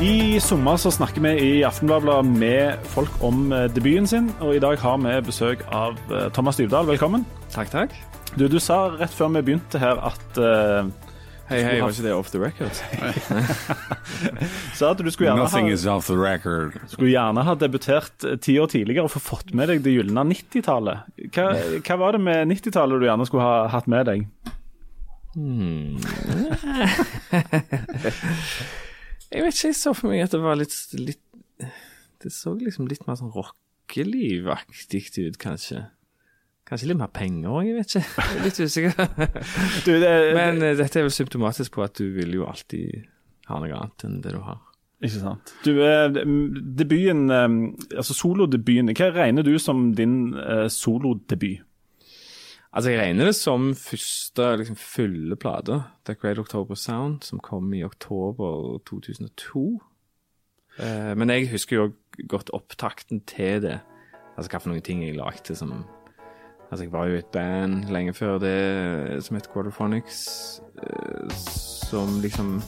I sommer så snakker vi i Aftenbladet med folk om eh, debuten sin, og i dag har vi besøk av eh, Thomas Dybdahl. Velkommen. Takk, takk. Du, du sa rett før vi begynte her at uh, Hei, hei, var ikke det off the record? sa at du skulle gjerne, Nothing ha, is off the record. skulle gjerne ha debutert ti år tidligere og få fått med deg det gylne 90-tallet. Hva, hva var det med 90-tallet du gjerne skulle ha hatt med deg? Jeg vet ikke, jeg så for meg at det var litt, litt Det så liksom litt mer sånn rockelivaktig ut, kanskje. Kanskje litt mer penger òg, jeg vet ikke. Jeg er litt usikker. Du, det, Men eh, dette er vel symptomatisk på at du vil jo alltid ha noe annet enn det du har. Ikke sant. Du, eh, debuten, eh, altså solodebuten, hva regner du som din eh, solodebut? Altså, jeg regner det som første liksom, fulle plate, The Great October Sound, som kom i oktober 2002. Eh, men jeg husker jo godt opptakten til det. Altså hva for noen ting jeg lagde som Altså, jeg var jo i et band lenge før det som het Quarterphonics, eh, som liksom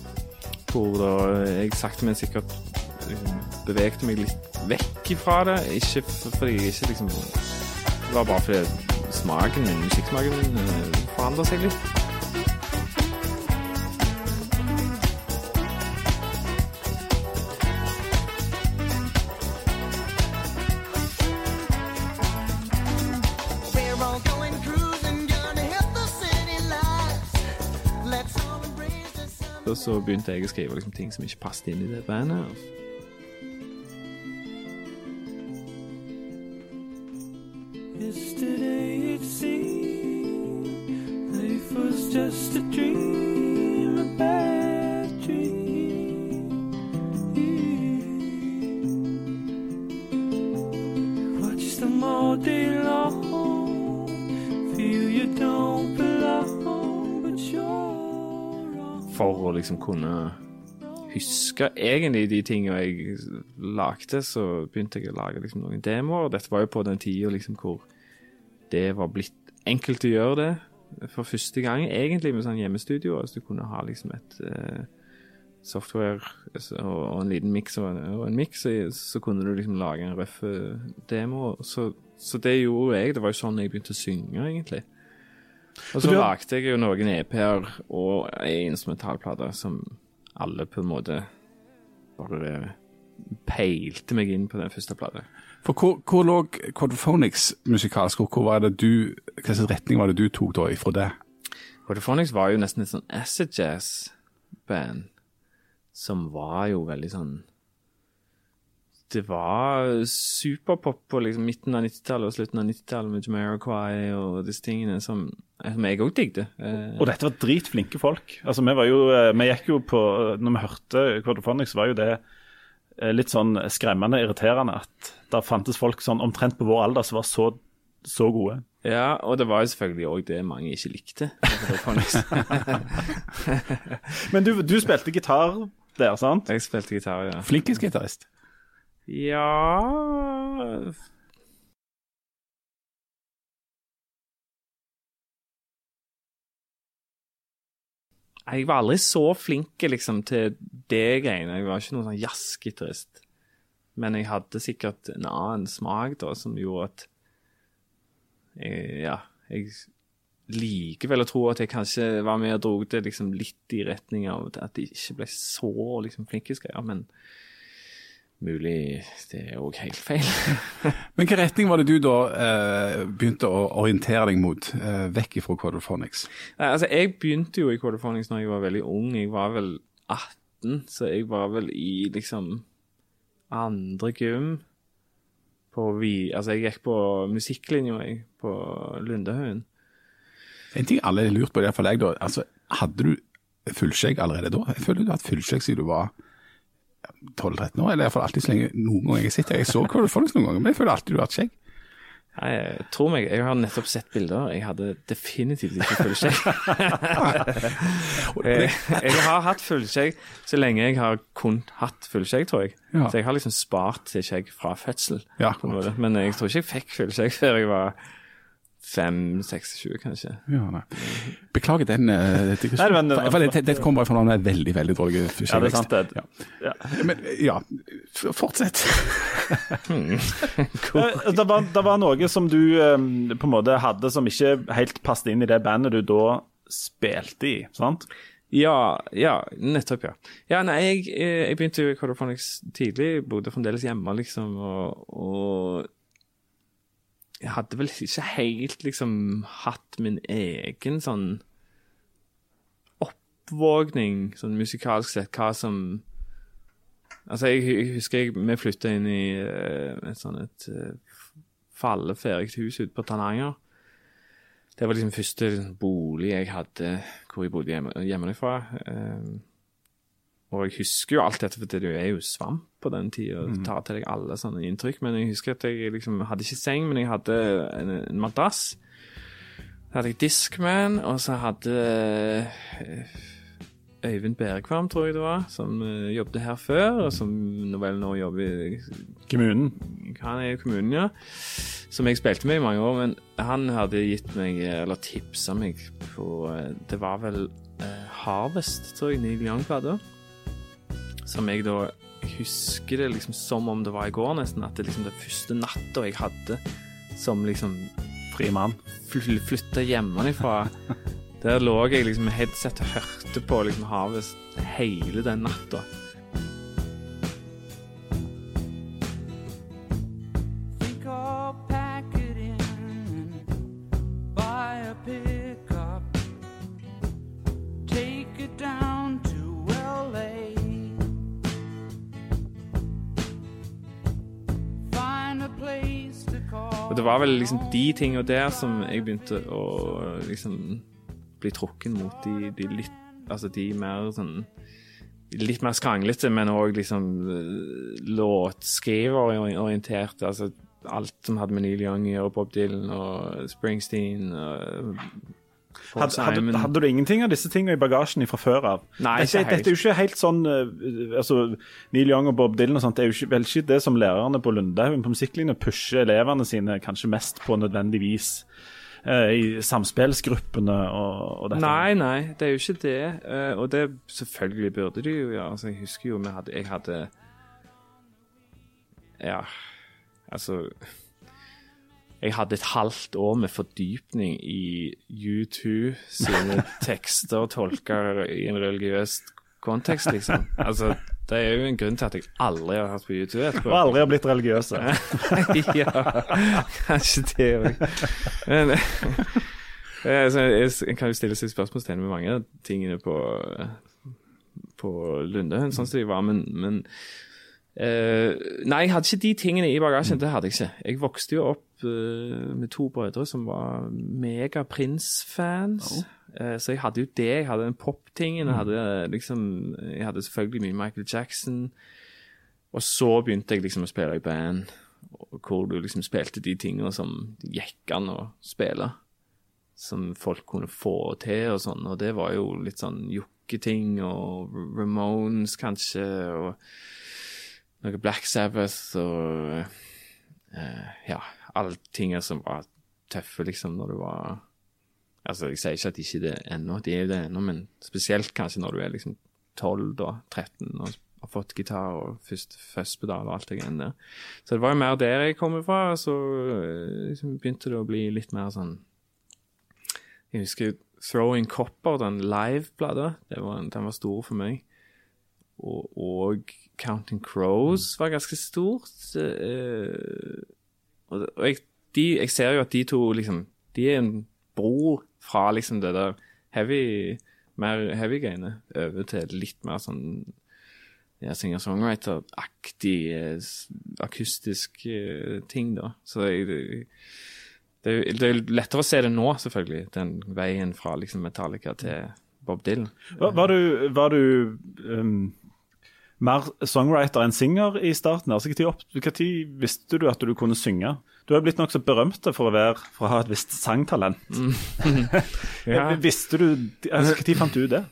Hvor da jeg sakte, men sikkert liksom, bevegde meg litt vekk ifra det. Ikke fordi jeg ikke liksom Det var bare fordi smaken musikksmaken eh, forandra seg litt. Så begynte jeg å skrive liksom, ting som ikke passet inn i det bandet. Liksom kunne huske egentlig de tingene jeg lagde, så begynte jeg å lage liksom, noen demoer. Dette var jo på den tida liksom, hvor det var blitt enkelt å gjøre det for første gang, egentlig med sånn hjemmestudio. Altså, du kunne ha liksom et eh, software altså, og, en liten miks og en, en miks, så, så kunne du liksom lage en røff eh, demo. Så, så det gjorde jeg. Det var jo sånn jeg begynte å synge, egentlig. Og så har- lagde jeg jo noen EP-er og ei instrumentalplate som alle på en måte bare peilte meg inn på den første plata. For hvor, hvor lå Quadrophonics musikalsk, og hvor var det du, hva slags retning var det du tok da ifra det? Quadrophonics var jo nesten et sånn acid jazz-band som var jo veldig sånn Det var superpop på liksom midten av 90-tallet og slutten av 90-tallet med Jamiroquai og disse tingene som, som jeg òg digget. Eh, Og dette var dritflinke folk. Altså, vi var jo, eh, vi gikk jo på, når vi hørte Quadrophonics, var jo det eh, litt sånn skremmende irriterende at der fantes folk sånn omtrent på vår alder som var så, så gode. Ja, og det var jo selvfølgelig òg det mange ikke likte. Men du, du spilte gitar der, sant? jeg spilte gitar, ja. Flinkest gitarist. Ja Jeg var aldri så flink liksom, til det greiene. Jeg var ikke noen sånn jazzgitarist. Men jeg hadde sikkert en annen smak da, som gjorde at jeg, Ja, jeg liker vel å tro at jeg kanskje var med og dro det liksom litt i retning av at jeg ikke ble så liksom, flinke greier, men mulig det er òg helt feil. Men hvilken retning var det du da eh, begynte å orientere deg mot, eh, vekk ifra Quadrophonics? Nei, altså, jeg begynte jo i quadrophonics når jeg var veldig ung. Jeg var vel 18, så jeg var vel i liksom andre gym på vi... Altså, jeg gikk på musikklinja, jeg, på Lundehaugen. En ting alle har lurt på, iallfall for da, altså, hadde du fullskjegg allerede da? Jeg føler du har hatt fullskjegg siden du var 12-13 år, eller i hvert fall alltid så lenge noen ganger jeg sitter. Jeg så Quadrophonics noen ganger, men jeg føler alltid du har hatt skjegg. Nei, tro meg, jeg har nettopp sett bilder. Jeg hadde definitivt ikke fullskjegg. jeg, jeg har hatt fullskjegg så lenge jeg har kun hatt fullskjegg, tror jeg. Ja. Så jeg har liksom spart til skjegg fra fødsel. Ja. Men jeg tror ikke jeg fikk fullskjegg før jeg var 5-26, kanskje. Ja, nei. Beklager den uh, det, Nei, men- For- for det, det kom bare fra noen veldig, veldig dårlige Ja, det er sant, det. Ja. Ja. Men ja, fortsett. Eh, Det var, det var noe som du um, på en måte hadde som ikke helt passet inn i det bandet du da spilte i, sant? Ja, ja, nettopp, ja. Ja, nei, jeg, eh, jeg begynte jo i Quadrophonics tidlig, bodde fremdeles hjemme, liksom, og, og jeg hadde vel ikke helt liksom hatt min egen sånn oppvågning, sånn musikalsk sett, hva som Altså, jeg, jeg husker jeg, vi flytta inn i eh, et sånn et uh, falleferdig hus ute på Tananger. Det var liksom første liksom, bolig jeg hadde hvor jeg bodde hjemme, hjemmefra. Um, og jeg husker jo alt dette, for det er jo svamp på den tida. og tar til deg alle sånne inntrykk. Men jeg husker at jeg liksom hadde ikke seng, men jeg hadde en, en madrass. Så hadde jeg Discman, og så hadde eh, Øyvind Bærekvam, tror jeg det var, som uh, jobbet her før, og som vel nå jobber i Kommunen. han er i kommunen, ja. Som jeg spilte med i mange år. Men han hadde gitt meg, eller tipsa meg på eh, Det var vel eh, Harvest, tror jeg, Neil Young-plata. Som jeg da husker det liksom som om det var i går, nesten. At det liksom det første natta jeg hadde som liksom Fri mann. fl flytta hjemmefra. Der lå jeg liksom med headset og hørte på liksom havet hele den natta. Var vel liksom de tinga der som jeg begynte å liksom bli trukken mot. De, de litt Altså de mer sånn Litt mer skranglete, men òg liksom eh, låtskriverorienterte. Altså alt som hadde med Neil Young å gjøre, Bob Dylan og Springsteen og Paul Hadde, hadde, du ingenting av disse tingene i bagasjen fra før av? Nei, dette, dette er jo ikke helt sånn eh, altså, Neil Young og Bob Dylan og sånt, det er jo ikke, vel ikke det som lærerne på Lundehaugen på musikklinja pusher elevene sine kanskje mest på nødvendigvis vis i samspillsgruppene og, og dette. Nei, nei, det er jo ikke det. Eh, og det selvfølgelig burde de jo gjøre. Altså, jeg husker jo vi hadde, jeg hadde Ja, altså Jeg hadde et halvt år med fordypning i U2 sine tekster og tolker i en religiøs kontekst, liksom. Altså, det er jo en grunn til at jeg aldri har hatt på U2 etterpå. Og aldri har blitt religiøse. ja, kanskje det òg. Men eh, altså, kan jo stille seg spørsmålstegn med mange av tingene på, på Lundehøen, sånn som de var, men, men eh, Nei, jeg hadde ikke de tingene i bagasjen. Det hadde jeg ikke. Jeg vokste jo opp uh, med to brødre som var mega Prince-fans. Eh, så jeg hadde jo det. Jeg hadde den pop-tingen. Jeg hadde liksom Jeg hadde selvfølgelig mye Michael Jackson. Og så begynte jeg liksom å spille i band, hvor du liksom spilte de tingene som gikk an å spille. Som folk kunne få til og sånn, og det var jo litt sånn jokketing og Ramones kanskje, og noe Black Sabbath og uh, ja, alle tingene som var tøffe, liksom, når du var Altså, jeg sier ikke at de ikke er det ennå, de er det ennå, men spesielt kanskje når du er liksom 12 da, 13 og har fått gitar og først fuzzpedal og alt det greiene der. Så det var jo mer der jeg kom fra, og så eh, liksom begynte det å bli litt mer sånn Jeg husker Throwing Copper, den live-plata, den var stor for meg. Og, og Counting Crows var ganske stort. eh, og og jeg, de, jeg ser jo at de to liksom De er en bro fra liksom det der heavy mer heavy-greiene over til litt mer sånn ja, singer-songwriter-aktig eh, akustisk uh, ting, da. Så jeg, det, er- det er lettere å se det nå, selvfølgelig, den veien fra liksom Metallica til Bob Dylan. Var, var du, var du um, mer songwriter enn singer i starten? Altså, Når visste du at du kunne synge? Du har blitt nokså berømt for å, være, for å ha et visst sangtalent. Ja. Visste du, altså, Når fant du det?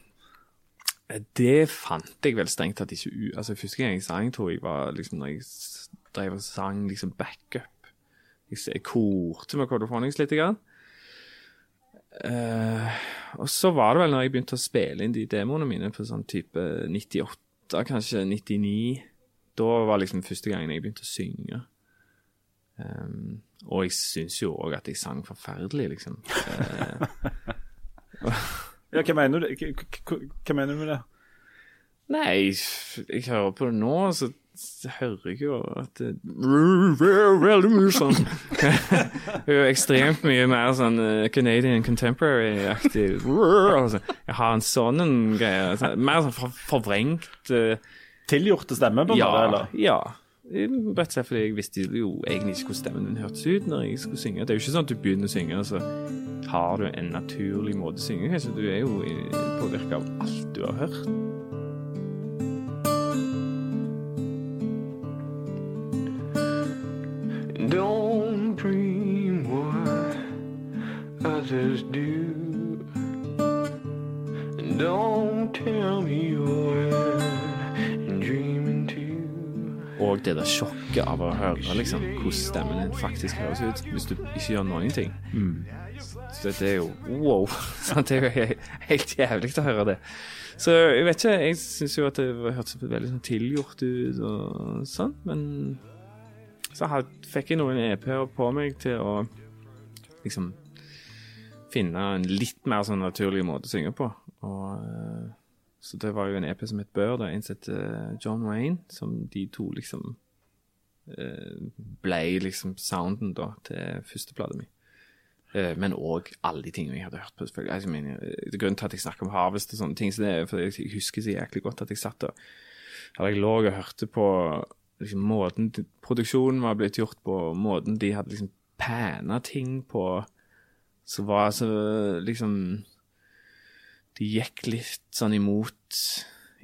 Det fant jeg vel strengt tatt ikke ut. Altså, Første gang jeg sang, tror jeg var liksom når jeg drev og sang liksom backup. Jeg, korte med Codophonics litt. Grann. Uh, og så var det vel når jeg begynte å spille inn de demoene mine på sånn type 98, kanskje 99. Da var liksom første gangen jeg begynte å synge. Um, og jeg syns jo òg at jeg sang forferdelig, liksom. Eh, Ja, hva mener du, hva, mener du med det? Nei, jeg, jeg hører på det nå, så, så hører jeg jo at sånn Det er ekstremt mye mer sånn eh, Canadian contemporary-aktig. Altså, Jeg har en sånn en greie. sånn- Mer sånn forvrengt eh, Tilgjorte stemme, på en Ja. måte? eller? ja. Rett og slett fordi jeg visste jo egentlig ikke hvordan stemmen min hørtes ut når jeg skulle synge. Det er jo ikke sånn at du begynner å synge, så har du en naturlig måte å synge på. Du er jo påvirka av alt du har hørt. Don't dream what others do. And don't tell me you're dreaming too. Og det der sjokket av å høre liksom, hvordan stemmen din faktisk høres ut hvis du ikke gjør noen ting. Så det, er jo wow. Det er jo helt jævlig å høre det. Så jeg vet ikke, jeg syns jo at det hørtes veldig sånn tilgjort ut og sånn, men så had, fikk jeg noen EP-er på meg til å liksom finne en litt mer sånn naturlig måte å synge på. Og, eh, så det var jo en EP som het Bør, da, en som eh, John Wayne, som de to liksom blei ble liksom sounden da til førsteplata mi. Eh, Men òg alle de tingene jeg hadde hørt på. selvfølgelig. Altså, mener, er Grunnen til at jeg snakker om Harvest og sånne ting, så det er fordi jeg husker så jæklig godt at jeg satt og Eller jeg lå og hørte på liksom, måten produksjonen var blitt gjort på, måten de hadde liksom panna ting på, så var så liksom De gikk litt sånn imot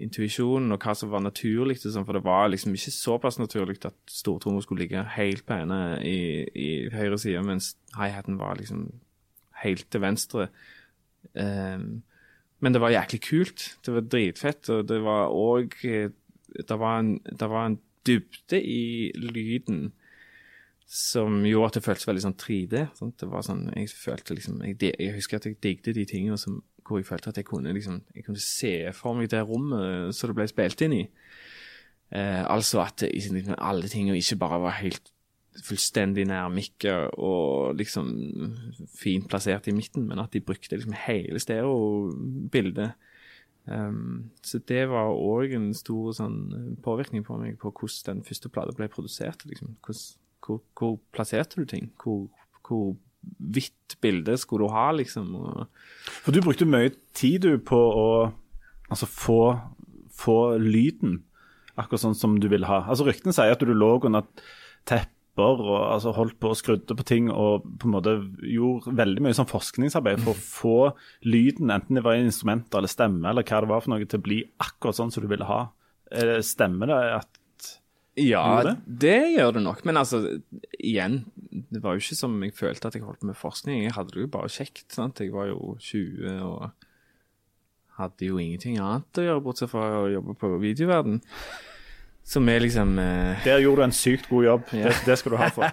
intuisjonen og hva som var naturlig, liksom, for det var liksom ikke såpass naturlig at stortromma skulle ligge helt på ene i, i høyre side, mens hi-haten var liksom helt til venstre. Um, men det var jæklig kult. Det var dritfett, og det var òg det, det var en dybde i lyden som gjorde at det føltes veldig sånn 3D. Sant? Det var sånn, jeg følte liksom, jeg, jeg husker at jeg digget de tingene som, hvor jeg følte at jeg kunne, liksom, jeg kunne se for meg det rommet som det ble spilt inn i. Eh, altså at liksom, alle tingene ikke bare var helt fullstendig nær mikket og liksom fint plassert i midten, men at de brukte liksom hele stereobildet. Um, så det var òg en stor sånn, påvirkning på meg på hvordan den første plata ble produsert. Liksom. Hvor, hvor, hvor plasserte du ting? Hvor, hvor hvitt bilde skulle du ha, liksom? Og, For du brukte mye tid du på å altså, få, få lyden akkurat sånn som du ville ha. Altså Ryktene sier at du lå under tepper og altså, holdt på og skrudde på ting og på en måte gjorde veldig mye sånn forskningsarbeid for å få lyden, enten det var instrumenter eller stemme eller hva det var for noe, til å bli akkurat sånn som du ville ha. Eh, Stemmer det at ja, Gjorde det? gjør det nok. Men altså, igjen, det var jo ikke som jeg følte at jeg holdt på med forskning. Jeg hadde det jo bare kjekt. sant? Jeg var jo 20 og hadde jo ingenting annet å gjøre, bortsett fra å jobbe på videoverden. Som er liksom eh, Der gjorde du en sykt god jobb. Det, det skal du ha for.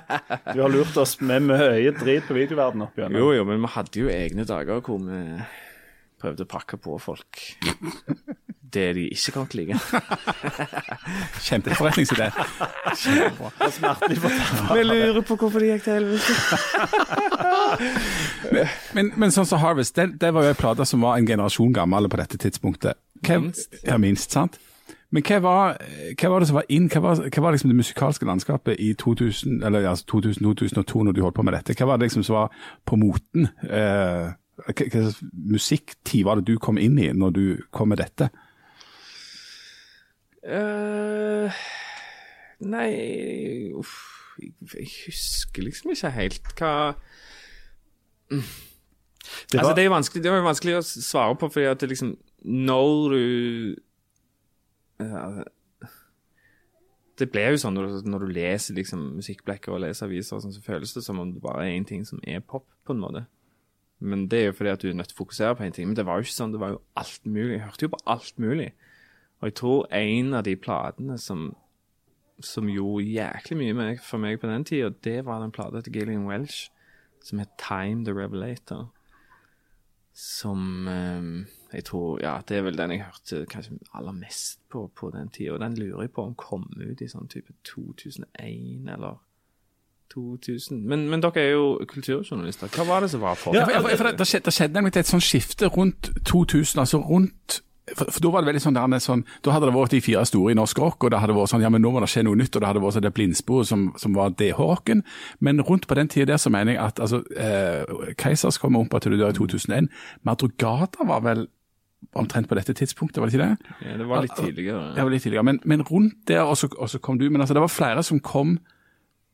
Du har lurt oss med mye drit på videoverdenen opp gjennom. Jo, jo, men vi hadde jo egne dager hvor vi prøvde å pakke på folk det de ikke kom til å like. Kjempeforretningsidé. Vi lurer på hvorfor det gikk til helvete. Men, men sånn som Harvest, det, det var jo en plate som var en generasjon gammel på dette tidspunktet. Hvem, Minst. Ja, minst, sant? Men hva var, hva var det som var inn? Hva var, hva var liksom det musikalske landskapet i 2000, eller altså 2000-2002 når du holdt på med dette? Hva var det liksom som var på moten? Eh, hva slags musikktid var det du kom inn i når du kom med dette? Uh, nei uff, jeg, jeg husker liksom ikke helt hva Det Altså, var, det er jo vanskelig, det er vanskelig å svare på, fordi at det liksom Når du Det ble jo sånn når når du leser liksom musikkblekker og leser aviser, sånn, så føles det som om det bare er én ting som er pop, på en måte. Men det er jo fordi at du er nødt til å fokusere på én ting. Men det var jo ikke sånn, det var jo alt mulig. Jeg hørte jo på alt mulig. Og jeg tror en av de platene som, som gjorde jæklig mye for meg på den tida, det var den plata til Gillian Welsh som het Time the Revelator. som eh, jeg tror Ja, det er vel den jeg hørte kanskje aller mest på på den tida. Den lurer jeg på om kom ut i sånn type 2001 eller 2000. Men, men dere er jo kulturjournalister. Hva var det som var for? Ja, for, for, for det, det, skjedde, det skjedde nemlig et sånt skifte rundt 2000, altså rundt for, for da var det veldig sånn, der, sånn, da hadde det vært de fire store i norsk rock, og det hadde vært sånn, ja, men nå må det skje noe nytt, og det hadde vært sånn det blindsporet som, som var DH-rocken. Men rundt på den tida der så mener jeg at altså, eh, Keisers kom opp til det der i 2001. Madrugada var vel omtrent på dette tidspunktet, var det ikke det? Ja, det var litt tidligere. Det var litt tidligere, men, men rundt der, og så, og så kom du. Men altså, det var flere som kom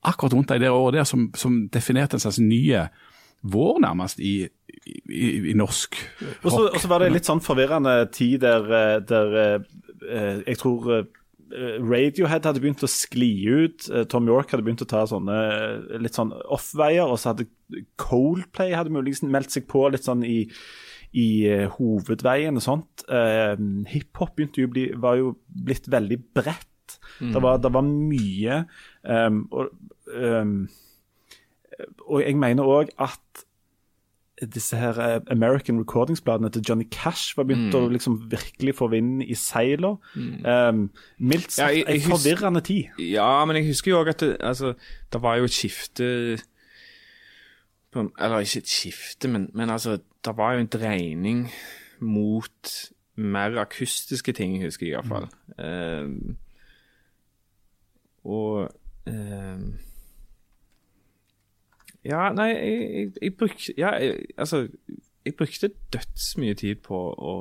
akkurat rundt deg det året der, som, som definerte en slags nye vår, nærmest, i, i, i norsk Og så, og så var det litt sånn forvirrende tid der, eh, der eh, jeg tror eh, Radiohead hadde begynt å skli ut. eh, Tom York hadde begynt å ta sånne eh, litt sånn off-veier. Og så hadde Coldplay hadde muligens meldt seg på litt sånn i, i eh, hovedveien og sånt. Uh, Hiphop begynte jo bli, var jo blitt veldig bredt. Det, var, det var mye. um, og, um, og jeg mener òg at disse her eh, American Recordings-bladene til Johnny Cash var begynt å liksom virkelig få vind i seila. Um, mildt sagt ja, en forvirrende tid. Ja, men jeg husker jo òg at det, altså, det var jo et skifte på, Eller ikke et skifte, men, men altså, det var jo en dreining mot mer akustiske ting, husker jeg iallfall. Mm. og uh, Ja, nei, jeg, jeg, jeg brukte Ja, altså Jeg brukte dødsmye tid på å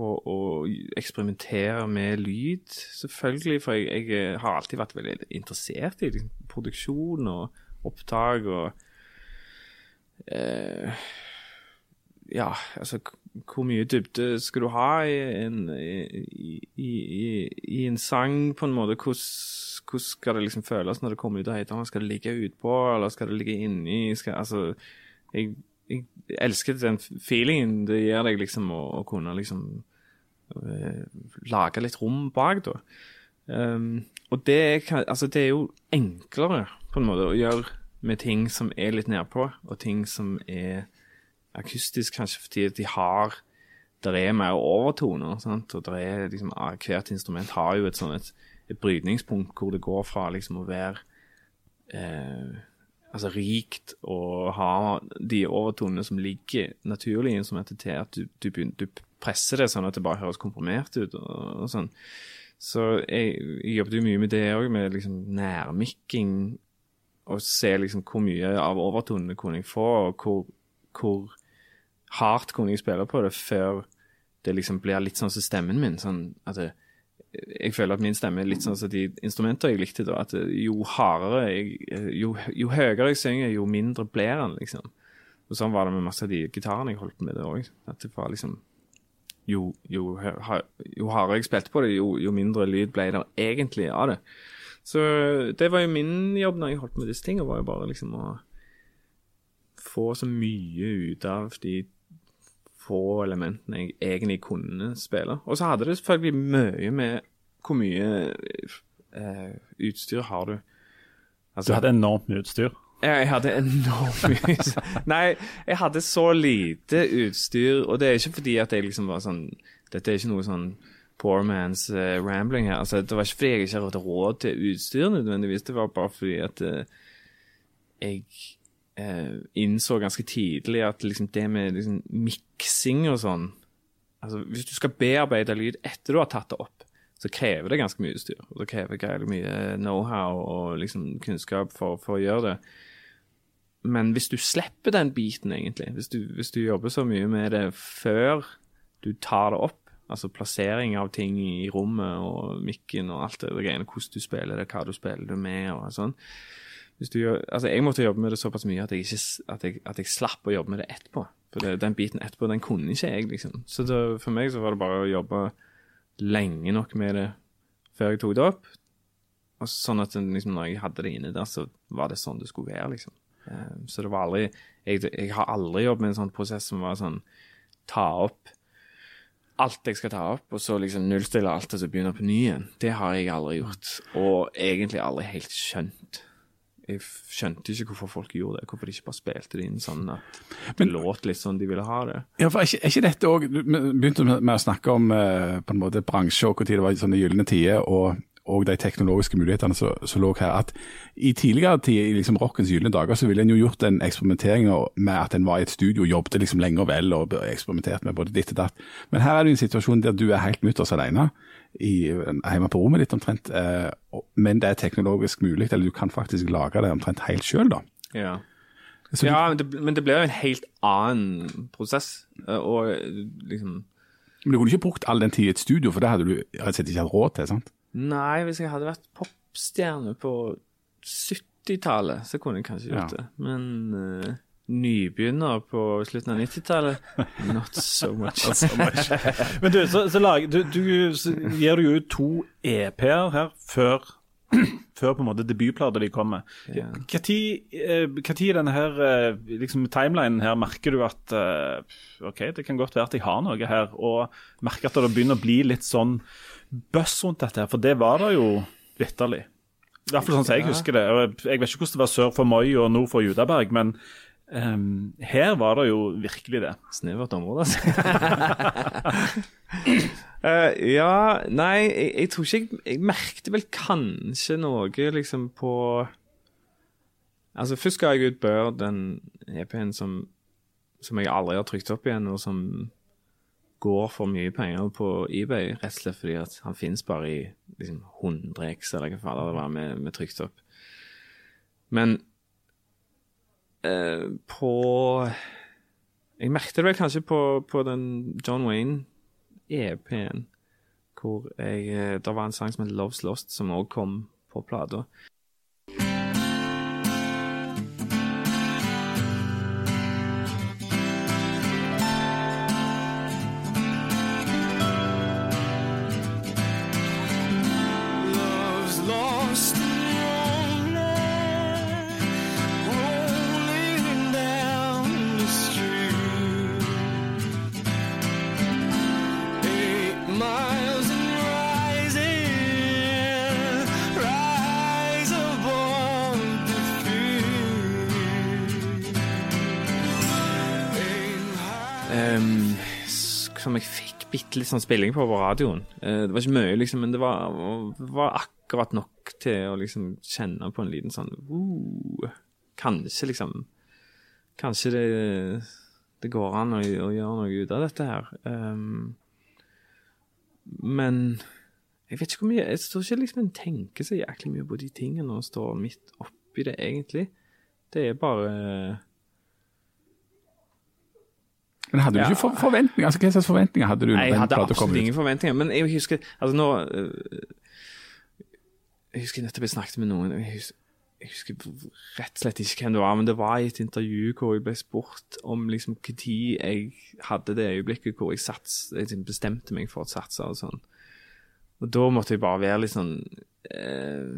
på å eksperimentere med lyd, selvfølgelig. For jeg har alltid vært veldig interessert i liksom, produksjon og opptak og eh, Ja, altså Hvor mye dybde skal du ha i en, i, i, i, en sang, på en måte? Hvordan, skal det liksom føles når det kommer ut av høyttaleren? Skal det ligge utpå, eller skal det ligge inni? Skal, altså, jeg, jeg elsker den feelingen det gir deg, liksom, å, å kunne liksom eh, lage litt rom bak, da. Um, og det, kan, altså, det er jo enklere, på en måte, å gjøre med ting som er litt nedpå, og ting som er akustisk, kanskje fordi de har Der er mer overtoner, sant? og der er liksom ah, Hvert instrument har jo et sånn et, et brytningspunkt hvor det går fra liksom å være eh, altså rikt og ha de overtonene som ligger naturlig i instrumentet, til at du, du, begynner, du presser det sånn at det bare høres komprimert ut. og, og sånn. Så jeg, jeg jobbet jo mye med det òg, med liksom nærmikking. Og se liksom hvor mye av overtonene kunne jeg få, og hvor, hvor hardt kunne jeg spille på det før det liksom blir litt sånn som stemmen min. sånn at det, jeg føler at min stemme er litt sånn som de instrumenter jeg likte da. At jo hardere jeg, jo, jo høyere jeg synger, jo mindre blir den, liksom. Og sånn var det med masse av de gitarene jeg holdt med det òg. At det var liksom jo, jo, jo hardere jeg spilte på det, jo, jo mindre lyd ble det egentlig av det. Så det var jo min jobb når jeg holdt med disse tingene, var jo bare liksom å få så mye ut av de få elementene jeg egentlig kunne spille. Og så hadde det selvfølgelig mye med hvor mye eh, utstyr har du. Altså, Du hadde enormt mye utstyr. ja, jeg hadde enormt mye Nei, jeg hadde så lite utstyr, og det er ikke fordi at jeg liksom var sånn Dette er ikke noe sånn poor man's eh, rambling her. Altså, det var ikke fordi jeg ikke hadde råd til utstyr nødvendigvis, det var bare fordi at eh, jeg eh, innså ganske tidlig at liksom det med liksom miksing og sånn Altså, hvis du skal bearbeide lyd etter du har tatt det opp, så krever det ganske mye utstyr. Og det krever greielig mye know-how og liksom kunnskap for, for å gjøre det. Men hvis du slipper den biten, egentlig, hvis du, hvis du jobber så mye med det før du tar det opp, altså plassering av ting i rommet og mikken og alt det greiene, hvordan du spiller det, hva du spiller det med og sånn. Gjør, altså jeg måtte jobbe med det såpass mye at jeg, ikke, at jeg, at jeg slapp å jobbe med det etterpå. For det, den biten etterpå, den kunne ikke jeg, liksom. Så det, for meg så var det bare å jobbe lenge nok med det før jeg tok det opp. Og sånn at liksom, når jeg hadde det inne der, så var det sånn det skulle være, liksom. Eh, Så det var aldri jeg, jeg har aldri jobbet med en sånn prosess som var sånn ta opp alt jeg skal ta opp, og så liksom nullstille alt og så begynne på ny igjen. Det har jeg aldri gjort, og egentlig aldri helt skjønt. jeg skjønte ikke hvorfor folk gjorde det. Hvorfor de ikke bare spilte det inn sånn at det Men- låt litt sånn de ville ha det. Ja, for er ikke, dette òg Du begynte med, med å snakke om uh, på en måte bransje og når det var sånne gylne tider, og, og de teknologiske mulighetene som lå her. At I tidligere tider, i liksom rockens gylne dager, så ville en jo gjort en eksperimentering med at en var i et studio og jobbet liksom lenge og vel og eksperimenterte med både ditt og datt. Men her er det en situasjon der du er helt mutters alene, i, hjemme på rommet ditt omtrent, eh, men det er teknologisk mulig, eller du kan faktisk lage det omtrent helt sjøl, da. Ja. Så Ja, men det, men det blir jo en helt annen prosess. eh, Og eh, liksom Men du kunne ikke brukt all den tid i et studio, for det hadde du rett og slett ikke hatt råd til. sant? Nei, hvis jeg hadde vært popstjerne på 70-tallet, så kunne jeg kanskje gjort Ja. det. Men uh, nybegynner på slutten av 90-tallet, not so much. Men du, så, så, lag, du, du så gir du jo ut to EP-er her før, før på en måte debutplater de kommer. Hva tid i denne her, eh, liksom timelinen her merker du at eh, OK, det kan godt være at jeg har noe her, og merker at det begynner å bli litt sånn buzz rundt dette her, for det var det jo vitterlig. I hvert fall sånn som jeg husker det. Jeg vet ikke hvordan det var sør for Moi og nord for Judaberg, men ehm, her var det jo virkelig det. Snevert område, altså. uh, ja, nei, jeg, jeg tror ikke jeg Jeg merkte vel kanskje noe liksom på Altså, først ga jeg ut Bør, den EP-en som, som jeg aldri har trykt opp igjen, og som går for mye penger på eBay, rett og slett fordi at han finnes bare i liksom 100 X, eller hva faen det var vi med trykt opp. Men eh, på Jeg merket det vel kanskje på, på den John Wayne-EP-en, hvor jeg eh, Det var en sang som het Love's Lost, som òg kom på plata. Ehm, som jeg fikk bitte litt sånn spilling på på radioen. Uh, det var ikke mye, liksom, men det var, var akkurat nok til å liksom kjenne på en liten sånn uh, Kanskje, liksom Kanskje det, det går an å, å gjøre noe ut av dette her. Um, men jeg vet ikke hvor mye Jeg tror ikke liksom en tenker så jæklig mye på de tingene og står midt oppi det, egentlig. Det er bare Men hadde du Ja. ikke for forventninger? Altså, Hva slags forventninger hadde du? Nei, jeg hadde absolutt ingen forventninger. Men jeg husker Altså, nå øh, Jeg husker nettopp jeg snakket med noen Jeg husker, jeg husker rett og slett ikke hvem det var, men det var i et intervju hvor jeg ble spurt om liksom når jeg hadde det øyeblikket hvor jeg, sats, jeg liksom bestemte meg for å satse og sånn. Og da måtte jeg bare være litt sånn eh,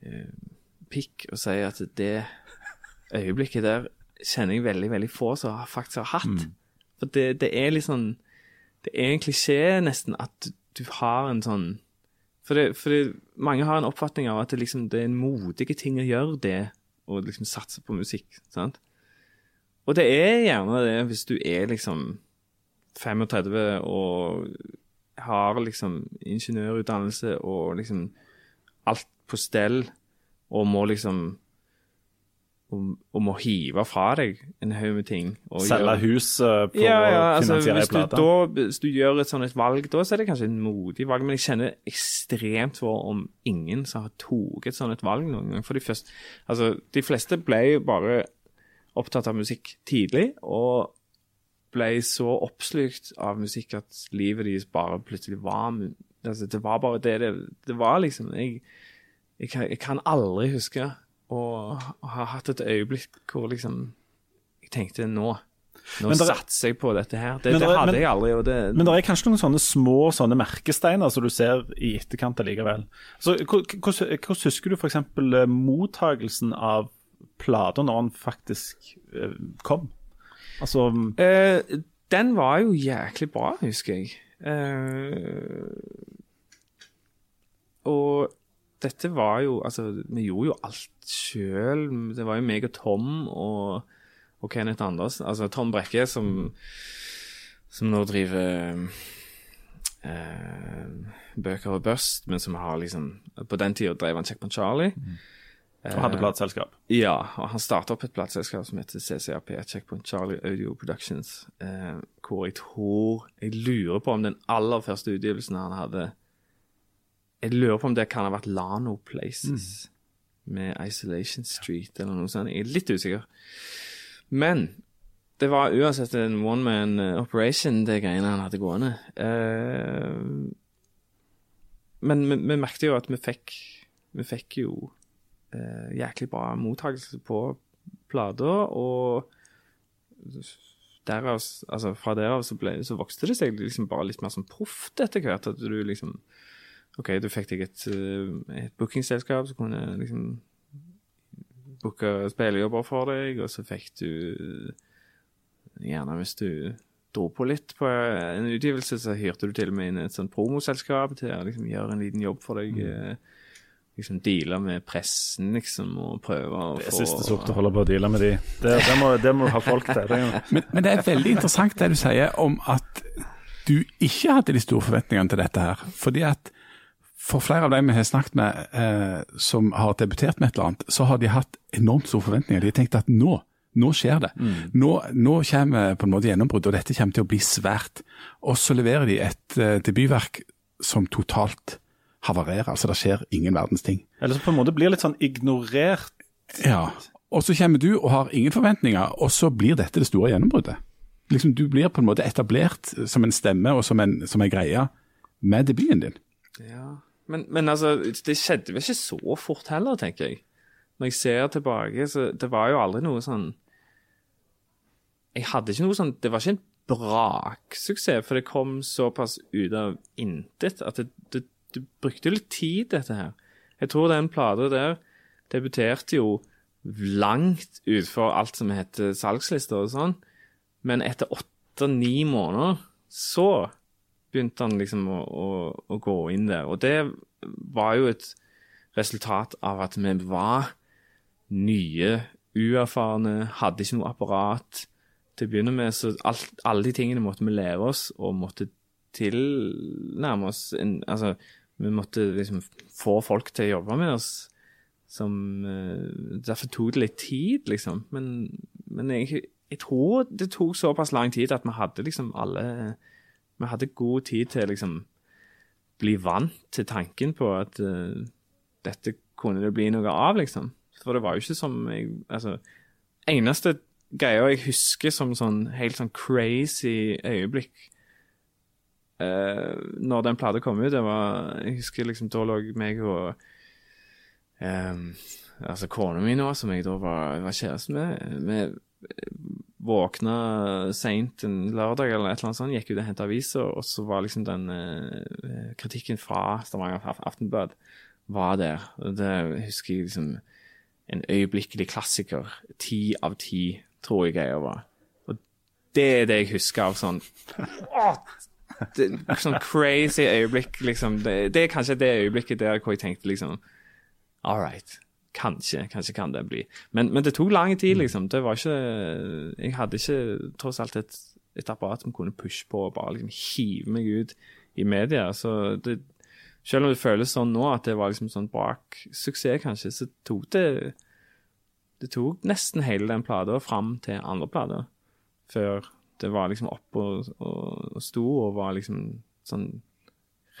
eh, pikk og si at det øyeblikket der kjenner jeg veldig, veldig få som faktisk har hatt. For det, det er litt sånn Det er en klisjé nesten at du, du har en sånn For, det, for det, mange har en oppfatning av at det, liksom, det er en modige ting å gjøre det, å liksom satse på musikk. sant? Og det er gjerne det hvis du er liksom 35 og har liksom ingeniørutdannelse og liksom alt på stell, og må liksom og, og må hive fra deg en haug med ting. Selge hus eh, for ja, ja, å altså, finansiere plate. da, hvis du gjør et sånt et valg, da så er det kanskje en modig valg, men jeg kjenner ekstremt for om ingen som har tatt et sånt et valg noen gang. For de, første, altså, de fleste ble bare opptatt av musikk tidlig, og ble så oppslukt av musikk at livet deres bare plutselig var altså, Det var bare det det, det var, liksom. Jeg, jeg, kan, jeg kan aldri huske å har hatt et øyeblikk hvor liksom jeg tenkte nå nå der- satser jeg på dette her. Det, der, det hadde men- jeg aldri. Og det, Men det er kanskje noen sånne små sånne merkesteiner som du ser i etterkant allikevel. Så Hvordan hvordan husker du f.eks. mottagelsen av plater når den faktisk eh, kom? Altså Eh, den var jo jæklig bra, husker jeg. Eh, og dette var jo Altså, vi gjorde jo alt sjøl. Det var jo meg og Tom og, og Kenneth Andersen. Altså Tom Brekke, som, som nå driver eh, bøker og Bust, men som har liksom På den tida drev han Checkpoint Charlie. Og hadde plateselskap. Ja, og han starta opp et plateselskap som heter CCAP, Checkpoint Charlie Audio Productions, eh, hvor jeg tror Jeg lurer på om den aller første utgivelsen han hadde Jeg lurer på om det kan ha vært Lano Places med Isolation Street eller noe sånt. Jeg er litt usikker. Men det var uansett en one man eh, operation, det greiene han hadde gående. Uh, men vi, vi merket jo at vi fikk Vi fikk jo uh, jæklig bra mottakelse på plata, og derav, altså fra derav så, ble, så vokste det seg liksom bare litt mer sånn proft etter hvert. At du liksom OK, du fikk deg et, eh, et bookingselskap som kunne liksom booke spillejobber for deg, og så fikk du Gjerne hvis du dro på litt på en utgivelse, så hyrte du til og med inn et sånt promoselskap til å liksom gjøre en liten jobb for deg. Mm Liksom deale med pressen, liksom, og prøve å Det er siste sort å holde på å deale med de. Det, det, må, det må du ha folk til. Det, Men, men det er veldig interessant det du sier om at du ikke hadde de store forventningene til dette her. Fordi at for flere av de vi har snakket med eh, som har debutert med et eller annet, så har de hatt enormt store forventninger. De har tenkt at nå, nå skjer det. Nå, nå kommer på en måte gjennombrudd, og dette kommer til å bli svært. Og så leverer de et eh, debutverk som totalt havarerer. Altså det skjer ingen verdens ting. eller så på en måte blir litt sånn ignorert. Ja. Og så kommer du og har ingen forventninger, og så blir dette det store gjennombruddet. Liksom Du blir på en måte etablert som en stemme og som en, som en greie med debuten din. Ja. Men, men altså, det skjedde vel ikke så fort heller, tenker jeg. Når jeg ser tilbake, så det var jo aldri noe sånn Jeg hadde ikke noe sånn Det var ikke en braksuksess, for det kom såpass ut av intet at det, det, det brukte litt tid, dette her. Jeg tror den plata der debuterte jo langt utfor alt som heter salgslister og sånn, men etter åtte-ni måneder så begynte han liksom å, å, å gå inn der. Og det var jo et resultat av at vi var nye, uerfarne, hadde ikke noe apparat. Til å begynne med, så alt, alle de tingene måtte vi lære oss, og måtte tilnærme oss en, Altså, vi måtte liksom få folk til å jobbe med oss. Som eh, Derfor tok det litt tid, liksom. Men, men jeg, jeg tror det tok såpass lang tid at vi hadde liksom alle vi hadde god tid til å liksom bli vant til tanken på at uh, dette kunne det bli noe av, liksom. For det var jo ikke som jeg Altså, eneste greia jeg husker som sånn helt sånn crazy øyeblikk uh, når den plata kom ut, det var Jeg husker liksom da lå meg og um, Altså kona mi nå, som jeg da var, var kjæreste med, vi våkna seint en lørdag eller et eller annet sånt, gikk ut og henta aviser, og så var liksom den eh, kritikken fra Stavanger Af- Aftenblad var der. Og det husker jeg liksom En øyeblikkelig klassiker. Ti av ti, tror jeg greia var. Og det er det jeg husker av sånn det, Sånn crazy øyeblikk, liksom. Det, det er kanskje det øyeblikket der hvor jeg tenkte liksom All right. Kanskje, kanskje kan det bli. Men, men det tok lang tid, liksom. Det var ikke Jeg hadde ikke tross alt et, et apparat som kunne pushe på og bare liksom hive meg ut i media. Så det, selv om det føles sånn nå at det var liksom sånn brak suksess, kanskje, så tok det Det tok nesten hele den plata fram til andre plater. Før det var liksom opp og, og, og sto og var liksom sånn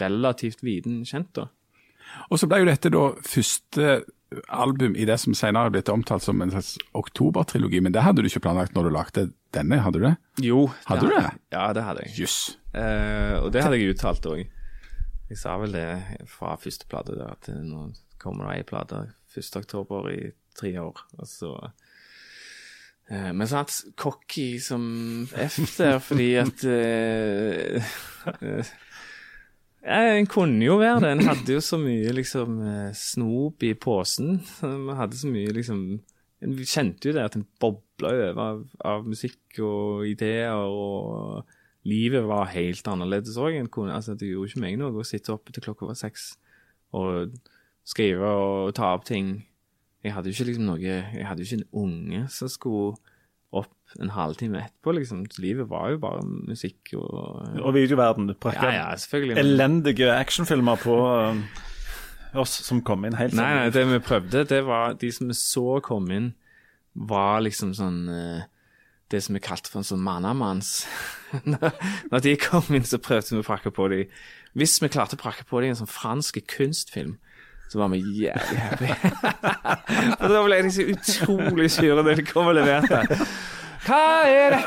relativt viden kjent, da. Og så ble jo dette da første album i det som senere er blitt omtalt som en slags oktobertrilogi, men det hadde du ikke planlagt når du lagde denne, hadde du det? Jo. Hadde du det? Ja, det hadde jeg. Jøss. Eh, og det hadde jeg uttalt òg. Jeg sa vel det fra første plate, at nå kommer det ei plate 1. oktober i tre år. Og så eh, Men så hatt cocky som F der, fordi at ja, En kunne jo være det. En hadde jo så mye liksom eh, snop i posen. Vi hadde så mye liksom en kjente jo det at en bobla over av, av musikk og ideer, og livet var helt annerledes òg. Altså, det gjorde ikke meg noe å sitte oppe til klokka var seks og skrive og ta opp ting. Jeg hadde jo ikke liksom noe Jeg hadde jo ikke en unge som skulle opp en halvtime etterpå, liksom. Livet var jo bare musikk og Og videoverden. Du Ja, ja, elendige actionfilmer på eh, oss som kom inn helt Nei, nei, sånn. det vi prøvde, det var De som vi så kom inn, var liksom sånn eh, Det som vi kalte for en sånn mannamanns. Når de kom inn, så prøvde vi å prakke på dem. Hvis vi klarte å prakke på dem en sånn fransk kunstfilm, så var vi jævlig happy. Og da ble jeg så utrolig sur da de kom og leverte. Hva er det?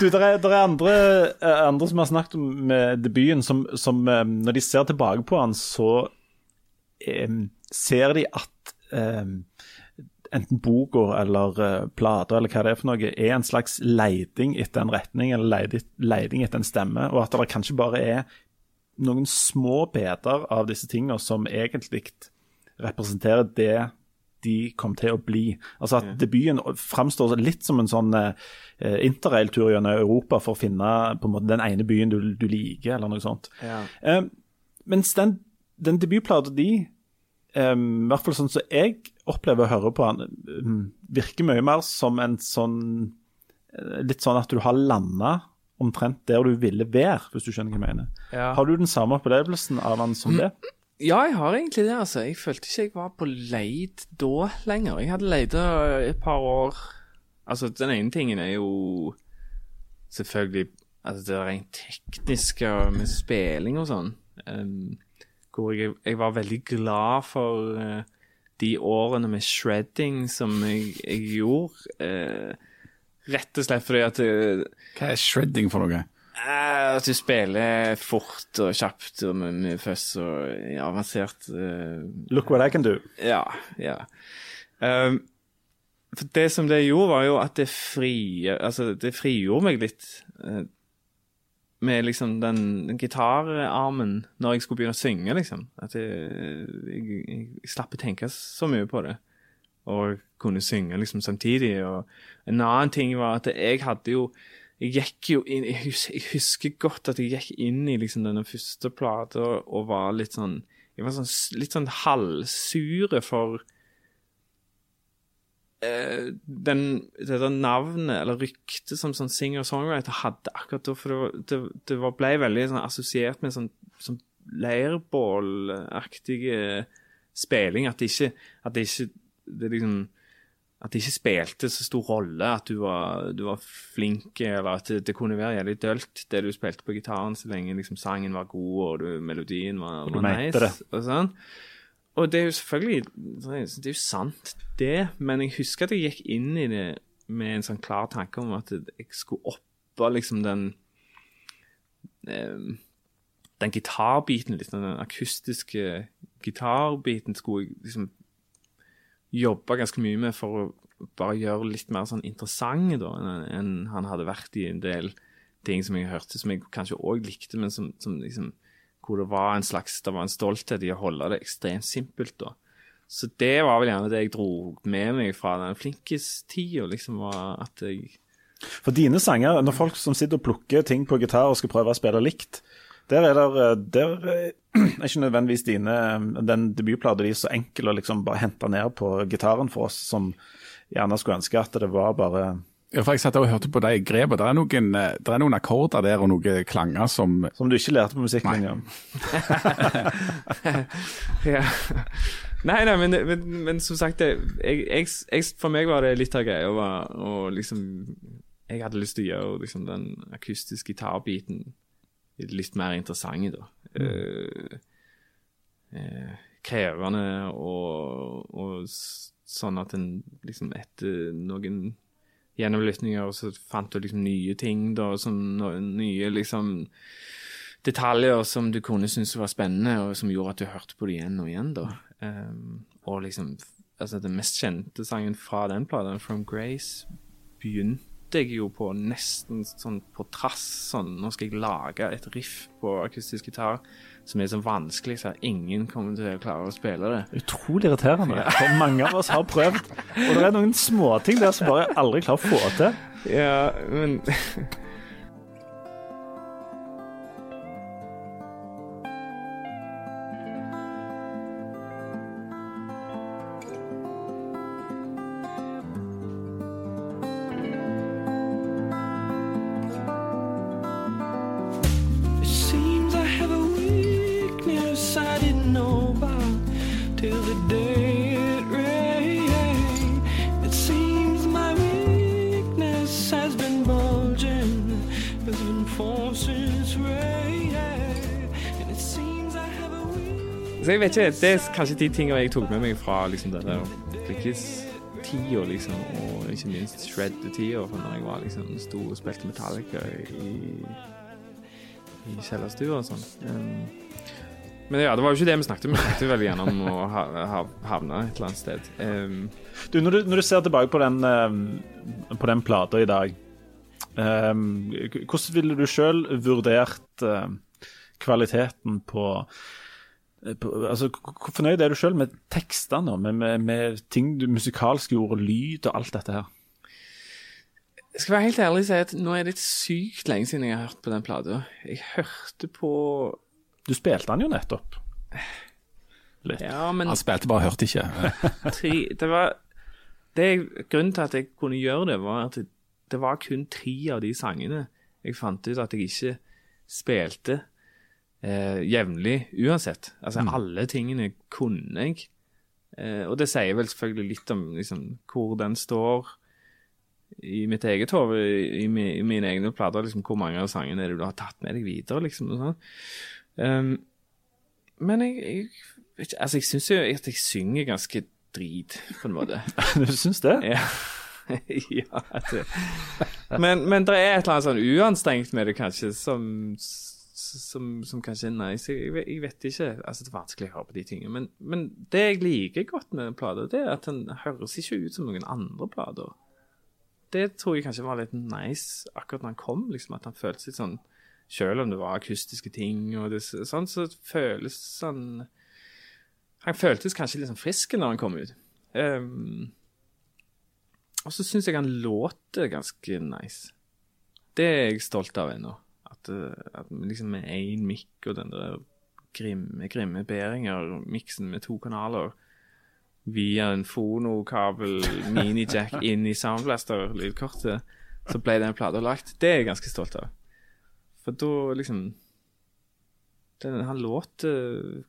Du, det er, er andre, eh, andre som har snakket om debuten, som, som eh, når de ser tilbake på han, så um, ser de at um, enten boka eller uh, plata eller hva det er for noe, er en slags leiding etter en retning eller leiding etter en stemme, og at det kanskje bare er noen små biter av disse tingene som egentlig representerer det de kom til å bli. Altså at Debuten framstår litt som en sånn eh, interrailtur gjennom Europa for å finne på en måte den ene byen du, du liker, eller noe sånt. Ja. Eh, mens den, den debutplata de, eh, i hvert fall sånn som jeg opplever å høre på han, eh, virker mye mer som en sånn eh, Litt sånn at du har landa omtrent der du ville være, hvis du skjønner hva jeg mener. Ja. Har du den samme opplevelsen av han som det? Ja, jeg har egentlig det, altså. Jeg følte ikke jeg var på leid da lenger. Jeg hadde leita et par år Altså, den ene tingen er jo selvfølgelig altså det rent tekniske med spilling og sånn. Um, hvor jeg, jeg var veldig glad for uh, de årene med shredding som jeg, jeg gjorde. eh, rett og slett fordi at du Hva er shredding for noe? Eh, At du spiller fort og kjapt og med mye føss og avansert eh, Look what I can do. Ja, ja. Um, for det som det gjorde, var jo at det fri, Altså, det frigjorde meg litt eh, med liksom den, den gitararmen når jeg skulle begynne å synge, liksom. At jeg, jeg, jeg slapp å tenke så mye på det. Og kunne synge liksom samtidig. Og en annen ting var at jeg hadde jo jeg gikk jo inn Jeg husker godt at jeg gikk inn i liksom denne første plata og, var litt sånn Jeg var sånn, litt sånn halvsure for eh, den, det der navnet, eller ryktet, som sånn singer-songwriter hadde akkurat da. For det, det, det var, ble veldig sånn assosiert med sånn, sånn leirbålaktige spilling. At det ikke, at det ikke det liksom at det ikke spilte så stor rolle at du var, du var flink, eller at det, det kunne være jævlig dølt, det du spilte på gitaren, så lenge liksom sangen var god og du, melodien var, var nice. det. Og, sånn. og det er jo selvfølgelig Det er jo sant, det, men jeg husker at jeg gikk inn i det med en sånn klar tanke om at jeg skulle oppå liksom den eh, Den gitarbiten, liksom, den akustiske gitarbiten, skulle jeg liksom jobba ganske mye med for å bare gjøre litt mer sånn interessante da, enn han hadde vært i en del ting som jeg hørte, som jeg kanskje òg likte, men som, som liksom hvor det var en slags det var en stolthet i å holde det ekstremt simpelt. da. Så det var vel gjerne det jeg dro med meg fra den flinkis-tida, liksom, var at jeg For dine sanger, når folk som sitter og plukker ting på gitar og skal prøve å spille likt, der er der, der er ikke nødvendigvis dine Den debutplata di så enkel å liksom bare hente ned på gitaren for oss som gjerne skulle ønske at det var bare Ja, for Jeg satt og hørte på de grepene. Det er noen, eh, det er noen akkorder der og noen klanger som Som du ikke lærte på musikklinja. Ja. Nei, nei, men, men, men som sagt jeg, jeg, jeg, For meg var det litt av greia å liksom Jeg hadde lyst til å gjøre liksom, den akustiske gitarbiten litt mer interessant, da. Eh, eh, krevende og, og sånn at en liksom etter noen gjennomlytninger så fant du liksom nye ting, da, som nye liksom detaljer som du kunne synes var spennende, og som gjorde at du hørte på det igjen og igjen. da. Um, og liksom, altså Den mest kjente sangen fra den plata, 'From Grace', begynte jeg jo på nesten sånn på trass. sånn, Nå skal jeg lage et riff på akustisk gitar som er så vanskelig så ingen kommer til å klare å spille det. Utrolig irriterende. For mange av oss har prøvd. Og det er noen småting der som bare aldri klarer å få til. Ja, men ikke, Det er kanskje de tingene jeg tok med meg fra liksom det der Dickies-tida, liksom, og ikke minst Shred-tida, for når jeg var liksom sto og spilte Metallica i, i kjellerstua og sånn. Um, men ja, det var jo ikke det vi snakket om. Vi snakket veldig gjerne om å ha, ha, havne et eller annet sted. Um, Du, når, du, når du ser tilbake på den, um, den plata i dag, eh, hvordan ville du sjøl vurdert eh, kvaliteten på altså, Hvor hvor fornøyd er du sjøl med tekstene, med, med, med ting du musikalsk gjorde, lyd og alt dette her? Jeg skal være helt ærlig og si at nå er det sykt lenge siden jeg har hørt på den plata. Jeg hørte på Du spilte den jo nettopp. Litt. Ja, men Han spilte bare, hørte ikke. tre Det var det jeg, Grunnen til at jeg kunne gjøre det, var at det, det var kun tre av de sangene jeg fant ut at jeg ikke spilte eh, jevnlig uansett. Altså alle tingene kunne jeg. Eh, og det sier vel selvfølgelig litt om liksom, hvor den står i mitt eget hode, i, mi- i mine egne plater. Liksom, hvor mange av sangene er det du har tatt med deg videre, liksom. Um, men jeg, jeg, altså, jeg syns jo at jeg synger ganske drit, på en måte. Du syns det? Ja. ja det. Men, men det er et eller annet sånn uanstrengt med det, kanskje, som, som, som kanskje er nice. Jeg, vet- jeg vet ikke. Altså, det er vanskelig å høre på de tingene. Men, men det jeg liker godt med den plata, det er at den høres ikke ut som noen andre plater. Det tror jeg kanskje var litt nice akkurat når han kom, liksom, at han føltes litt sånn Selv om det var akustiske ting og det, sånn, så føles han Han føltes kanskje litt sånn frisk når han kom ut. Um, og så syns jeg han låter ganske nice. Det er jeg stolt av ennå. At, eh, at liksom med én mikk og den der grimme, grimme Behringer, miksen med to kanaler via en fonokabel, mini-jack inn i Soundblaster-lydkortet, så ble den plata lagt. Det er jeg ganske stolt av. For da liksom den, Han låter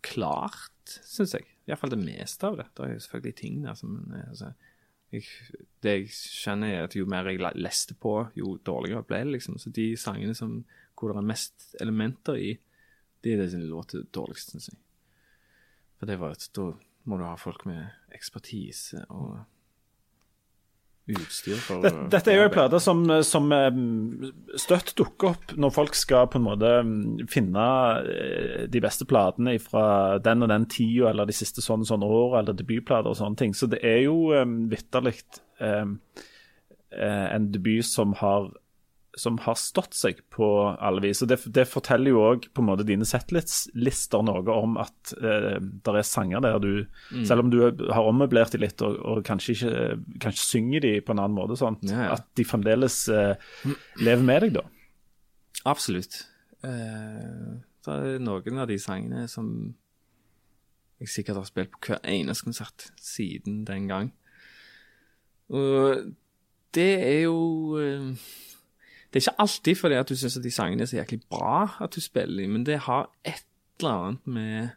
klart, syns jeg. Iallfall det meste av det. Det er jo selvfølgelig ting der som eh, altså, jeg, Det jeg skjønner, er at jo mer jeg leste på, jo dårligere ble det, liksom. Så de sangene som, hvor det er mest elementer i, det er det som låter dårligst, syns jeg. For det var at da må du ha folk med ekspertise og utstyr for Dette, dette er jo en plate som, som eh, støtt dukker opp når folk skal på en måte mm, finne eh, de beste platene fra den og den tida, eller de siste sånn og sånn år, eller debutplater og sånne ting. Så det er jo um, vitterlig eh, en debut som har som har stått seg på alle vis. Og Det, det forteller jo òg dine settlister noe om at eh, det er sanger der du Selv om du har ommøblert de litt og, og kanskje ikke kanskje synger de på en annen måte, sånn, Ja, ja. at de fremdeles eh, lever med deg, da. Absolutt. Eh, det er noen av de sangene som jeg sikkert har spilt på hver eneste konsert siden den gang. Og det er jo eh, Det er ikke alltid fordi at du syns de sangene er så jæklig bra at du spiller dem, men det har et eller annet med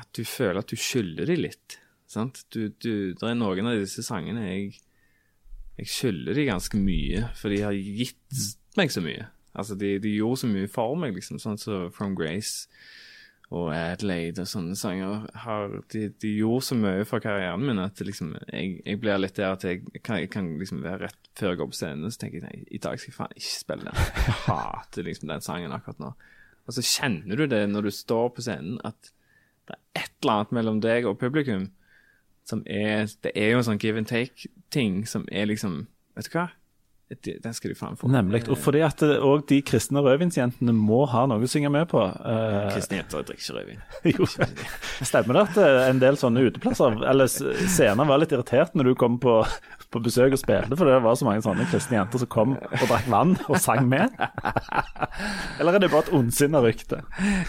at du føler at du skylder dem litt. Sant? Du, du, det er noen av disse sangene jeg jeg skylder de ganske mye, for de har gitt meg så mye. Altså, de, de gjorde så mye for meg, liksom, sånn som From Grace og Adelaide og sånne sanger. Har, de, de gjorde så mye for karrieren min at liksom, jeg, jeg blir litt der at jeg kan, jeg kan liksom være rett før jeg går på scenen, så tenker jeg nei, i dag skal jeg faen ikke spille den. Jeg hater liksom den sangen akkurat nå. Og så kjenner du det når du står på scenen, at det er et eller annet mellom deg og publikum som er Det er jo en sånn give and take-ting som er liksom Vet du hva? Den skal de faen få. Nemlig. Og fordi at òg de kristne rødvinsjentene må ha noe å synge med på. eh, Kristne jenter drikker ikke rødvin. Jo, stemmer det at eh, en del sånne uteplasser eller scener var litt irritert når du kom på, på besøk og spilte, for det var så mange sånne kristne jenter som kom og drakk vann og sang med? Eller er det bare et ondsinna rykte?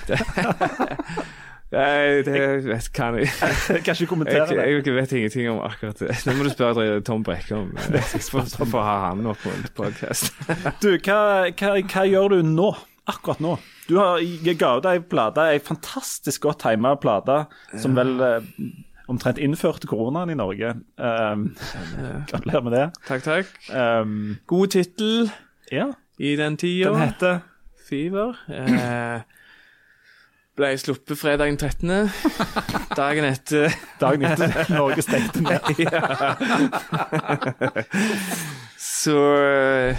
Nei, det vet kan jeg Jeg kan ikke kommentere det. jeg vet ingenting om akkurat det. Nå må du spørre Tom Brekke om eh, for, for å ha han opp på en podcast. Du, hva, hva, hva gjør du nå? Akkurat nå? Du har jeg ga ut ei plate, ei fantastisk godt tima plate, som vel eh, omtrent innførte koronaen i Norge. Um, Gratulerer med det. Takk, takk. Um, God tittel. ja. i den tida. Den heter Fever. Eh, ble jeg sluppet fredagen 13. Dagen etter Dagen etter Norge stengte ned. Så eh,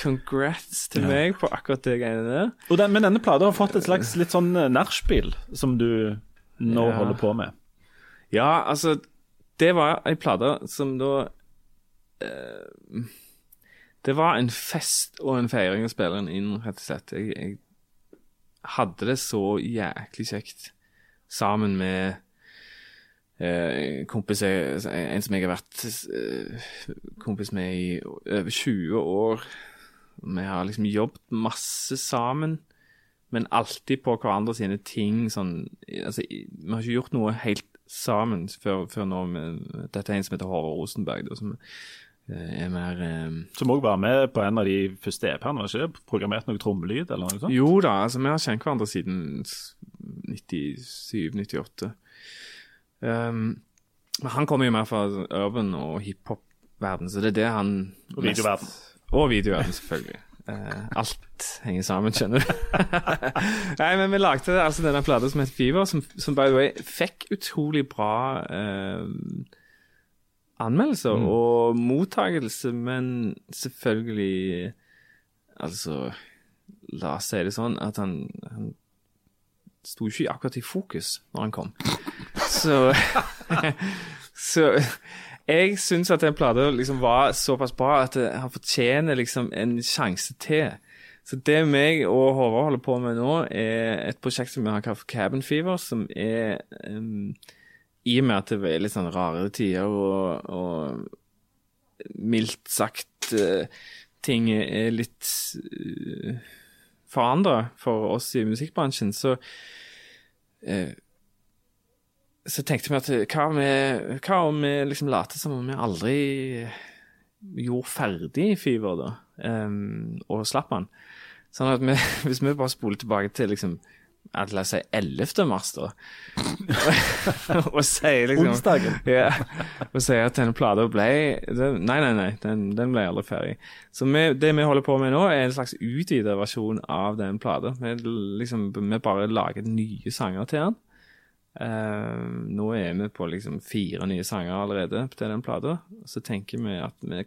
congrats til meg på akkurat det greiene der. Men denne plata har fått et slags litt sånn eh, nachspiel som du nå Ja. holder på med. Ja, altså Det var ei plate som da eh, Det var en fest og en feiring å spille den inn, rett og slett. Jeg, jeg hadde det så jæklig kjekt sammen med eh, kompis jeg, En som jeg har vært eh, kompis med i over 20 år. Vi har liksom jobbet masse sammen, men alltid på hverandre sine ting. Sånn, altså, vi har ikke gjort noe helt sammen før, før nå. Med, dette er en som heter Håvard Rosenberg, da, som er mer eh, Som òg var med på en av de første EP-ene. Var ikke det programmert noe trommelyd eller noe sånt? Jo da, altså vi har kjent hverandre siden 97-98. Um, men han kommer jo mer fra urban og hiphop-verden, så det er det han Og videoverden. Og videoverden, selvfølgelig. Uh, alt henger sammen, skjønner du. Nei, men vi lagde altså denne plata som het Fever, som, som by the way fikk utrolig bra eh, anmeldelser og mottagelse, men selvfølgelig Altså, la oss si det sånn at han, han sto ikke akkurat i fokus når han kom. Så Så jeg syns at den plata liksom var såpass bra at han fortjener liksom en sjanse til. Så det meg og Håvard holder på med nå, er et prosjekt som vi har kalt Cabin Fever, som er um, I og med at det er litt sånn rare tider og, og mildt sagt eh, ting er litt uh, forandra for oss i musikkbransjen, så eh, så tenkte vi at eh, hva, vi, hva om vi liksom later som om vi aldri gjorde ferdig Fever, da, um, og slapp han? Sånn at vi, hvis vi bare spoler tilbake til liksom ja, La oss si 11. mars, da. og sier liksom Onsdagen. Ja, og sier at denne plata ble den, Nei, nei, nei, den, den ble aldri ferdig. Så vi, det vi holder på med nå, er en slags utvidet versjon av den plata. Vi, liksom, vi bare lager nye sanger til den. Uh, nå er vi på liksom fire nye sanger allerede til den plata. Så tenker vi at vi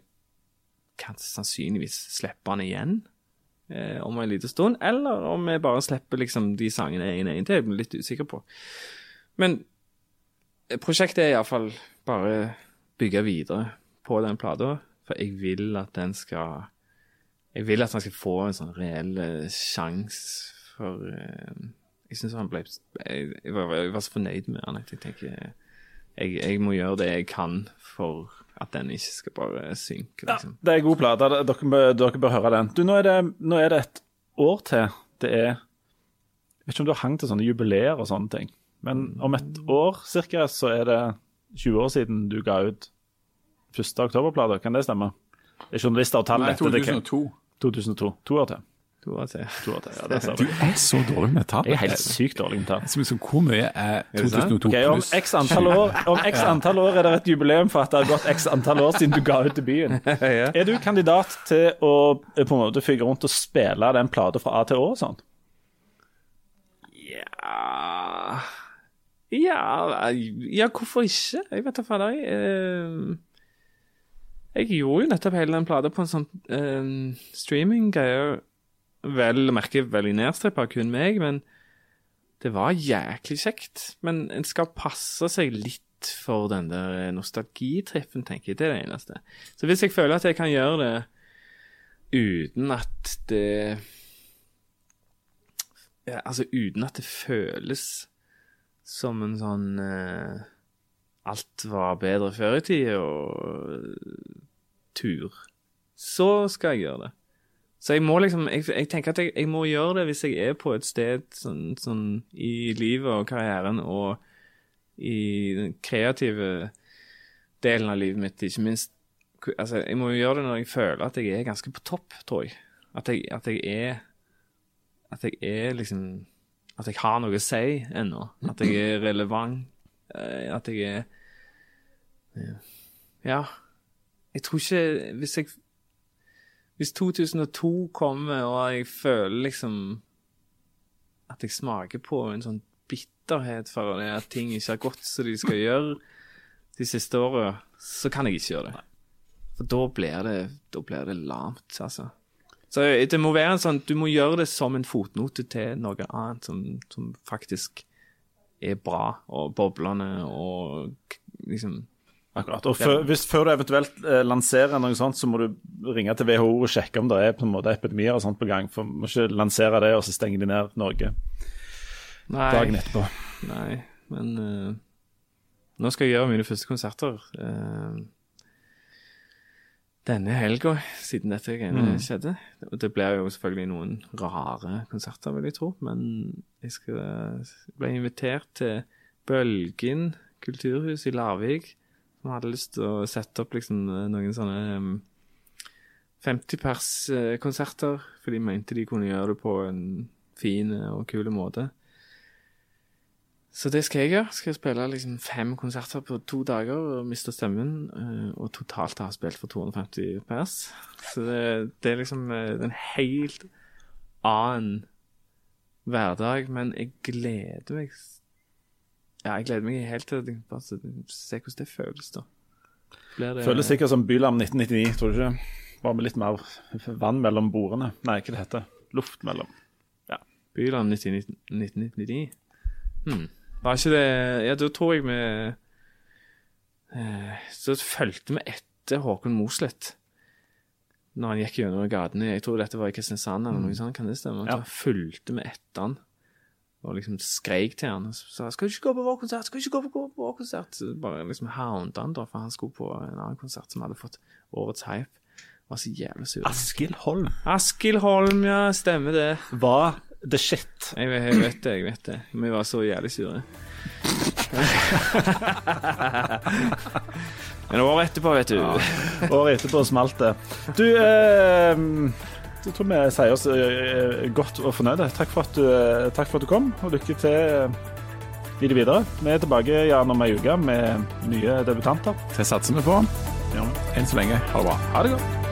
kan sannsynligvis slippe den igjen eh, om en liten stund. Eller om vi bare slipper liksom de sangene en og til. Jeg blir litt usikker på. Men eh, prosjektet er iallfall bare bygge videre på den plata. For jeg vil at den skal Jeg vil at han skal få en sånn reell eh, sjanse for eh, Jeg syns han ble jeg, jeg, var, jeg var så fornøyd med han at jeg tenker jeg, jeg må gjøre det jeg kan for at den ikke skal bare synke, Ja, liksom. det er god plate. Dere, dere bør høre den. Du, nå er, det, nå er det et år til. Det er Jeg vet ikke om du har hangt til sånne jubileer og sånne ting. Men om et år cirka, så er det 20 år siden du ga ut første oktoberplate. Kan det stemme? Det er journalister og tall Nei, etter det. 2002. 2002. To år til. To av tre. Ja, det ser Du du. er så dårlig med tall. Jeg er helt sykt dårlig med tall. Så liksom, hvor mye er 2002 okay, om x antall år Om x antall år er det et jubileum for at det har gått x antall år siden du ga ut debuten. Er du kandidat til å eh, på en måte fygge rundt og spille den plata fra A til Å og sånn? Ja Ja, ja hvorfor ikke? Jeg vet da fader. Jeg, eh, jeg gjorde jo nettopp hele den plata på en sånn eh, streaminggreie. Vel merke veldig nedstrippa, kun meg, men det var jæklig kjekt. Men en skal passe seg litt for den der nostalgitrippen, tenker jeg. Det er det eneste. Så hvis jeg føler at jeg kan gjøre det uten at det ja, Altså uten at det føles som en sånn uh, Alt var bedre før i tida og tur. Så skal jeg gjøre det. Så jeg må liksom Jeg, jeg tenker at jeg, jeg må gjøre det hvis jeg er på et sted sånn, sånn i livet og karrieren og i den kreative delen av livet mitt, ikke minst. Altså, jeg må jo gjøre det når jeg føler at jeg er ganske på topp, tror jeg. At jeg, at jeg er At jeg er liksom At jeg har noe å si ennå. At jeg er relevant. eh, At jeg er Ja. Jeg tror ikke Hvis jeg Hvis 2002 kommer, og jeg føler liksom at jeg smaker på en sånn bitterhet for det at ting ikke har gått som de skal gjøre de siste åra, så kan jeg ikke gjøre det. For da blir det, da blir det lamt, altså. Så det må være en sånn Du må gjøre det som en fotnote til noe annet som, som faktisk er bra, og boblende, og liksom Akkurat. Og før, hvis, før du eventuelt eh, lanserer noe sånt, så må du ringe til WHO og sjekke om det er på en måte epidemier og sånt på gang. For du må ikke lansere det, og så stenger de ned Norge Nei. dagen etterpå. Nei, men uh, nå skal jeg gjøre mine første konserter. uh, denne helga, siden dette greiene skjedde. Og det blir jo selvfølgelig noen rare konserter, vil jeg tro. Men jeg skal jeg ble invitert til Bølgen kulturhus i Larvik. Som hadde lyst til å sette opp liksom noen sånne um, 50-pers-konserter. For de mente de kunne gjøre det på en fin og kul måte. Så det skal jeg gjøre. Skal jeg spille liksom fem konserter på to dager og miste stemmen. eh, Og totalt har jeg spilt for 250 pers. Så det, det er liksom eh, en helt annen hverdag. Men jeg gleder meg Ja, jeg gleder meg helt til å se hvordan det føles, da. Blir det Føles sikkert som Bylarm 1999, tror du ikke? Bare med litt mer vann mellom bordene. Nei, hva det heter Luft mellom. Ja. Bylam 1999? Hmm. Var ikke det Ja, da tror jeg vi eh, Så fulgte vi etter Håkon Mosleth når han gikk gjennom gatene. Jeg tror dette var i Kristiansand eller noe sånt, kan det stemme? Ja. Da fulgte vi etter han og liksom skreik til han og sa 'Skal du ikke gå på vår konsert?' Skal du ikke gå på vår konsert? Så bare liksom hounda han, da, for han skulle på en annen konsert som hadde fått årets hype. Var så jævlig sur. Askild Holm Askild Holm, ja, stemmer det. var the shit. Jeg vet, jeg vet det, jeg vet det. Vi var så jævlig sure. Men året etterpå, vet du Året etterpå smalt det. Du, eh, jeg tror vi sier oss eh, godt og fornøyde. Takk for, at du, eh, takk for at du kom, og lykke til eh, i det videre. Vi er tilbake gjerne om ei uke med nye debutanter. Det satser vi på. Ja. Enn så lenge, ha det bra. Ha det godt.